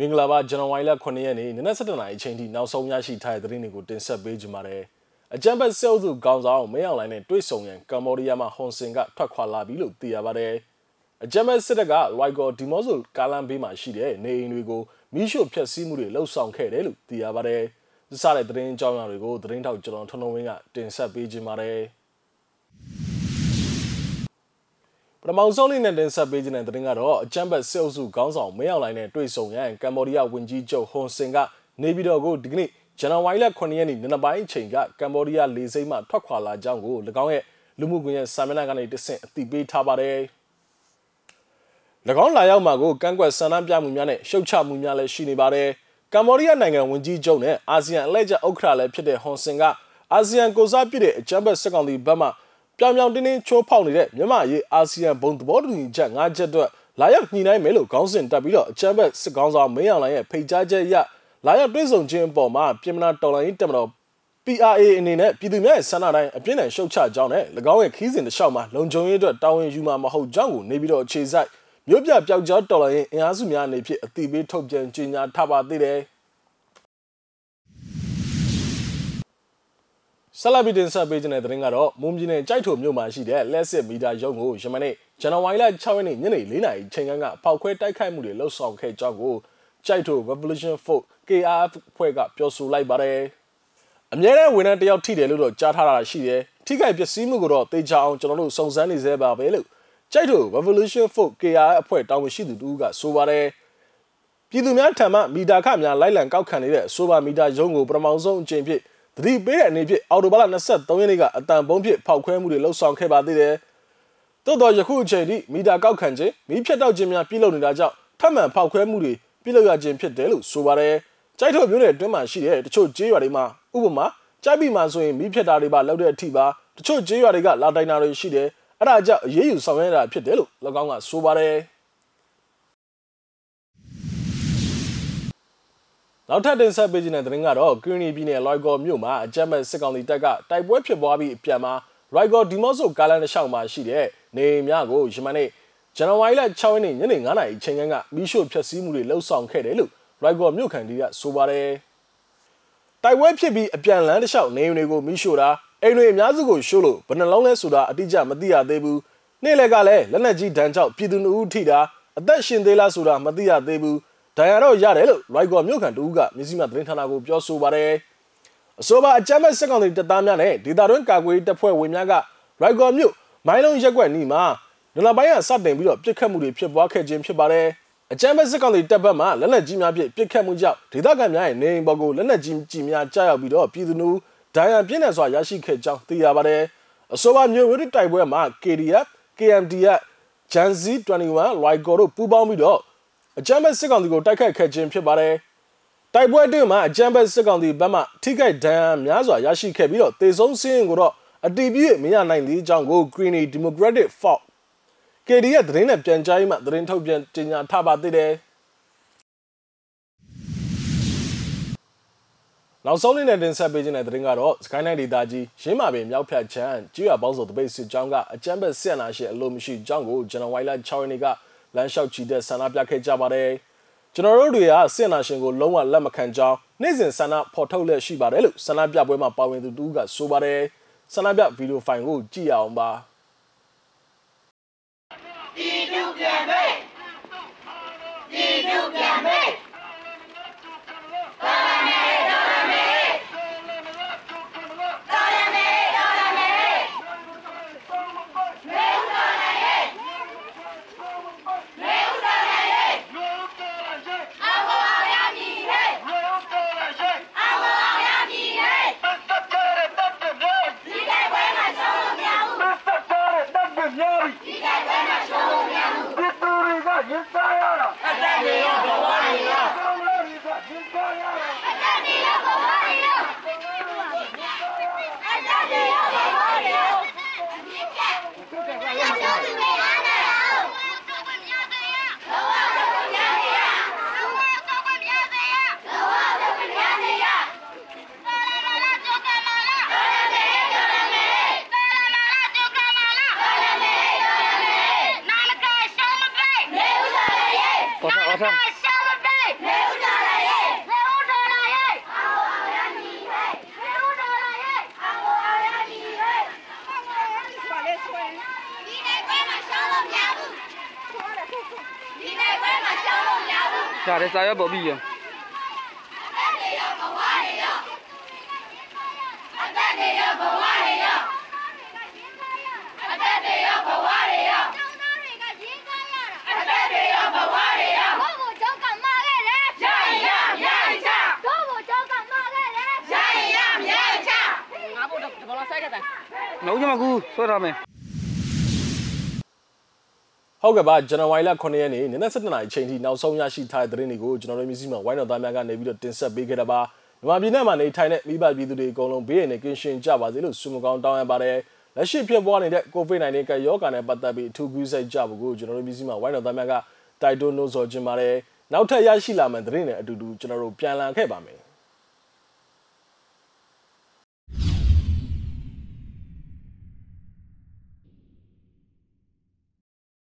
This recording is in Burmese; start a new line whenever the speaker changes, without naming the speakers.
မင်္ဂလာပါဇန်နဝါရီလ9ရက်နေ့နနက်7:00နာရီအချိန်ထိနောက်ဆုံးရရှိထားတဲ့သတင်းတွေကိုတင်ဆက်ပေးကြပါမယ်။အကြံဖက်ဆဲလ်စုခေါင်းဆောင်မဲအောင်လိုင်းနဲ့တွေ့ဆုံရန်ကမ္ဘောဒီးယားမှာဟွန်စင်ကထွက်ခွာလာပြီလို့သိရပါတယ်။အကြံဖက်စစ်တပ်ကရိုက်ဂေါ်ဒီမော့ဆိုကာလန်ဘေးမှာရှိတဲ့နေအိမ်တွေကိုမိရှို့ဖျက်ဆီးမှုတွေလှုပ်ဆောင်ခဲ့တယ်လို့သိရပါတယ်။စတဲ့သတင်းအကြောင်းအရာတွေကိုသတင်းထောက်ကျွန်တော်ထွန်းထွန်းဝင်းကတင်ဆက်ပေးကြပါမယ်။ ထမဆုံးလေးနဲ့တင်ဆက်ပေးခြင်းတဲ့သတင်းကတော့အချမ်းဘတ်စစ်အုပ်စုခေါင်းဆောင်မင်းအောင်လှိုင်နဲ့တွေ့ဆုံရန်ကမ္ဘောဒီးယားဝန်ကြီးချုပ်ဟွန်ဆင်ကနေပြည်တော်ကိုဒီကနေ့ဇန်နဝါရီလ9ရက်နေ့နံနက်ပိုင်းအချိန်ကကမ္ဘောဒီးယားလေဆိပ်မှထွက်ခွာလာကြောင်းကို၎င်းရဲ့လူမှုကွန်ရက်စာမျက်နှာကနေတဆင့်အသိပေးထားပါတယ်။၎င်းလာရောက်မှာကိုကန့်ကွက်ဆန္ဒပြမှုများနဲ့ရှုတ်ချမှုများလည်းရှိနေပါတယ်။ကမ္ဘောဒီးယားနိုင်ငံဝန်ကြီးချုပ်နဲ့အာဆီယံအလှည့်ကျဥက္ကဋ္ဌလည်းဖြစ်တဲ့ဟွန်ဆင်ကအာဆီယံကိုစားပြုတဲ့အချမ်းဘတ်စစ်ကောင်စီဘက်မှ ပြောင်ပြောင်တင်းတင်းချိုးဖောက်နေတဲ့မြန်မာရေးအာဆီယံဘုံသဘောတူညီချက်၅ချက်အတွက်လာရောက်ညှိနှိုင်းမယ်လို့ခေါင်းစဉ်တက်ပြီးတော့အချမ်းဘက်စစ်ကောင်ဆောင်မင်းအောင်လှိုင်ရဲ့ဖိတ်ကြားချက်အရလာရောက်တွေ့ဆုံခြင်းအပေါ်မှာပြည်မနာတော်လိုင်းတက်မတော် PRA အနေနဲ့ပြည်သူများရဲ့ဆန္ဒတိုင်းအပြင်းထန်ရှုတ်ချကြောင်းနဲ့၎င်းရဲ့ခီးစဉ်တစ်လျှောက်မှာလုံခြုံရေးအတွက်တာဝန်ယူမှာမဟုတ်ကြောင်းကိုနေပြီးတော့အခြေစိုက်မြို့ပြပျောက်ကြားတော်လိုင်းအင်အားစုများအနေဖြင့်အတိပေးထုတ်ပြန်ကြေညာထားပါသေးတယ်။ ဆလဘီတင်ဆက်ပေးခြင်းတဲ့သတင်းကတော့မွန်ပြည်နယ်ကြိုက်ထုံမြို့မှာရှိတဲ့လက်စစ်မီတာရုံးကိုယမနေ့ဇန်နဝါရီလ6ရက်နေ့ညနေ4နာရီချိန်ကဖောက်ခွဲတိုက်ခိုက်မှုတွေလှုပ်ဆောင်ခဲ့ကြောင်းကိုကြိုက်ထု Revolution Force KRF ဖွဲ့ကပြောဆိုလိုက်ပါတယ်။အမြဲတမ်းဝန်ထမ်းတယောက်ထိတယ်လို့တော့ကြားထားတာရှိတယ်။ထိခိုက်ပျက်စီးမှုကိုတော့တေချာအောင်ကျွန်တော်တို့စုံစမ်းနေသေးပါပဲလို့ကြိုက်ထု Revolution Force KRF အဖွဲ့တာဝန်ရှိသူတူကဆိုပါတယ်။ပြည်သူများထံမှမီတာခများလိုက်လံကောက်ခံနေတဲ့အဆိုပါမီတာရုံးကိုပထမဆုံးအကြိမ်ဖြစ် တတိပေးတဲ့အနေဖြင့်အော်တိုဘာလ23ရက်နေ့ကအတန်ပုံးဖြစ်ဖောက်ခွဲမှုတွေလှုပ်ဆောင်ခဲ့ပါသေးတယ်။သို့တော်ယခုအချိန်ထိမီတာကောက်ခံခြင်းမီးဖြတ်တောက်ခြင်းများပြုလုပ်နေတာကြောင့်ထပ်မံဖောက်ခွဲမှုတွေပြုလုပ်ရခြင်းဖြစ်တယ်လို့ဆိုပါတယ်။ကြိုက်ထုတ်မျိုးတဲ့အတွင်းမှာရှိတဲ့တချို့ကျေးရွာတွေမှာဥပမာကြိုက်ပြီးမှဆိုရင်မီးဖြတ်တာတွေပါလောက်တဲ့အထိပါတချို့ကျေးရွာတွေကလာတိုင်တာတွေရှိတယ်။အဲ့ဒါကြောင့်အရေးယူဆောင်ရွက်ရတာဖြစ်တယ်လို့၎င်းကဆိုပါတယ်။ နောက်ထပ်တင်ဆက်ပေးခြင်းတဲ့သတင်းကတော့ကရင်နီပြည်နယ်လွိုက်ကော်မြို့မှာအကြမ်းမဲ့စစ်ကောင်စီတပ်ကတိုက်ပွဲဖြစ်ပွားပြီးအပြန်မှာလွိုက်ကော်ဒီမော့ဆိုကားလန်တစ်လျှောက်မှာရှိတဲ့နေအိမ်များကိုယမနေ့ဇန်နဝါရီလ6ရက်နေ့ညနေ9:00နာရီချိန်ကမီးရှို့ဖျက်ဆီးမှုတွေလှုပ်ဆောင်ခဲ့တယ်လို့လွိုက်ကော်မြို့ခံတွေကဆိုပါတယ်တိုက်ပွဲဖြစ်ပြီးအပြန်လန်းတစ်လျှောက်နေအိမ်တွေကိုမီးရှို့တာအိမ်တွေအများစုကိုရှို့လို့ဘယ်နှလုံးလဲဆိုတာအတိအကျမသိရသေးဘူးနေ့လယ်ကလည်းလက်နက်ကြီးဒဏ်ကြောင့်ပြည်သူလူဦးထိတာအသက်ရှင်သေးလားဆိုတာမသိရသေးဘူး ဒဏ်ရာတော့ရတယ်လို့ရိုက်ကော်မြို့ခံတူကမြစည်းမသတင်းဌာနကိုပြောဆိုပါတယ်အဆိုပါအကြမ်းမဲ့စက်ကောင်တွေတပ်သားများနဲ့ဒေတာတွင်းကာကွယ်တပ်ဖွဲ့ဝင်များကရိုက်ကော်မြို့မိုင်းလုံးရက်ကွက်နီးမှာနလပိုင်းကစတင်ပြီးတော့ပြစ်ခတ်မှုတွေဖြစ်ပွားခဲ့ခြင်းဖြစ်ပါတယ်အကြမ်းမဲ့စက်ကောင်တွေတပ်ဘက်မှလက်နက်ကြီးများဖြင့်ပြစ်ခတ်မှုကြောင့်ဒေသခံများရဲ့နေအိမ်ပေါ်ကိုလက်နက်ကြီးကြီးများကြားရောက်ပြီးတော့ပြည်သူလူဒဏ်ရာပြင်းထန်စွာရရှိခဲ့ကြောင်းသိရပါတယ်အဆိုပါမြို့ဝိတိုက်ပွဲမှာ KDF KMDF Janzi 21 Lyco တို့ပူးပေါင်းပြီးတော့ အကြမ်းဖက်စစ်ကောင်စီကိုတိုက်ခိုက်ခဲ့ခြင်းဖြစ်ပါတယ်။တိုက်ပွဲအတွင်းမှာအကြမ်းဖက်စစ်ကောင်စီဘက်မှထိခိုက်ဒဏ်ရာများစွာရရှိခဲ့ပြီးတော့တေဆုံးစင်းကိုတော့အတီးပြည့်မရနိုင်သေးကြောင်းကို Green Democratic Force KD ရဲ့သတင်းနဲ့ပြန်ကြားရေးမှသတင်းထုတ်ပြန်ကြေညာထားပါသေးတယ်။နောက်ဆုံးနေ့နဲ့တင်ဆက်ပေးခြင်းတဲ့သတင်းကတော့စကိုင်းတိုင်းဒေသကြီးရင်းမာပင်မြောက်ဖြတ်ချမ်းကျွော်ပေါင်းစုံတပိတ်စစ်ကြောင်းကအကြမ်းဖက်ဆက်နာရှိအလို့မရှိကြောင်းကိုဇန်နဝါရီလ6ရက်နေ့က လမ်းလျှောက်ချီတဲ့ဆန္ဒပြခဲ့ကြပါတယ်ကျွန်တော်တို့တွေကစစ်နာရှင်ကိုလုံးဝလက်မခံကြောင်းနေ့စဉ်ဆန္ဒဖော်ထုတ်လက်ရှိပါတယ်လို့ဆန္ဒပြပွဲမှာပါဝင်သူတူကဆိုပါတယ်ဆန္ဒပြဗီဒီယိုဖိုင်ကိုကြည့်ရအောင်ပါ
ဒီဒုပြန်မေးဒီဒုပြန်မေး
Até melhor ကမှားခဲ့တယ်
ရရရချ
လုံးချမကူဆွဲထားမယ်
ဟုတ်ကဲ့ပါဇန်နဝါရီလ9ရက်နေ့နနက်7:00နာရီအချိန်ထိနောက်ဆုံးရရှိထားတဲ့သတင်းတွေကိုကျွန်တော်တို့မျိုးစိမှာဝိုင်းတော်သားများကနေပြီးတော့တင်ဆက်ပေးခဲ့တာပါမြန်မာပြည်နယ်မှာနေထိုင်တဲ့မိဘပြည်သူတွေအကုန်လုံးဘေးရန်နဲ့ကင်းရှင်းကြပါစေလို့ဆုမကောင်းတောင်းရပါတယ်လက်ရှိဖြစ်ပွားနေတဲ့ COVID-19 ကပ်ရောဂါနဲ့ပတ်သက်ပြီးအထူးကူးစိုက်ကြဖို့ကိုကျွန်တော်တို့မျိုးစိမှာဝိုင်းတော်သားများကတိုက်တွန်းလို့ဆိုချင်ပါတယ်နောက်ထပ်ရရှိလာမယ့်သတင်းတွေအတူတူကျွန်တော်တို့ပြန်လည်ခဲ့ပါမယ်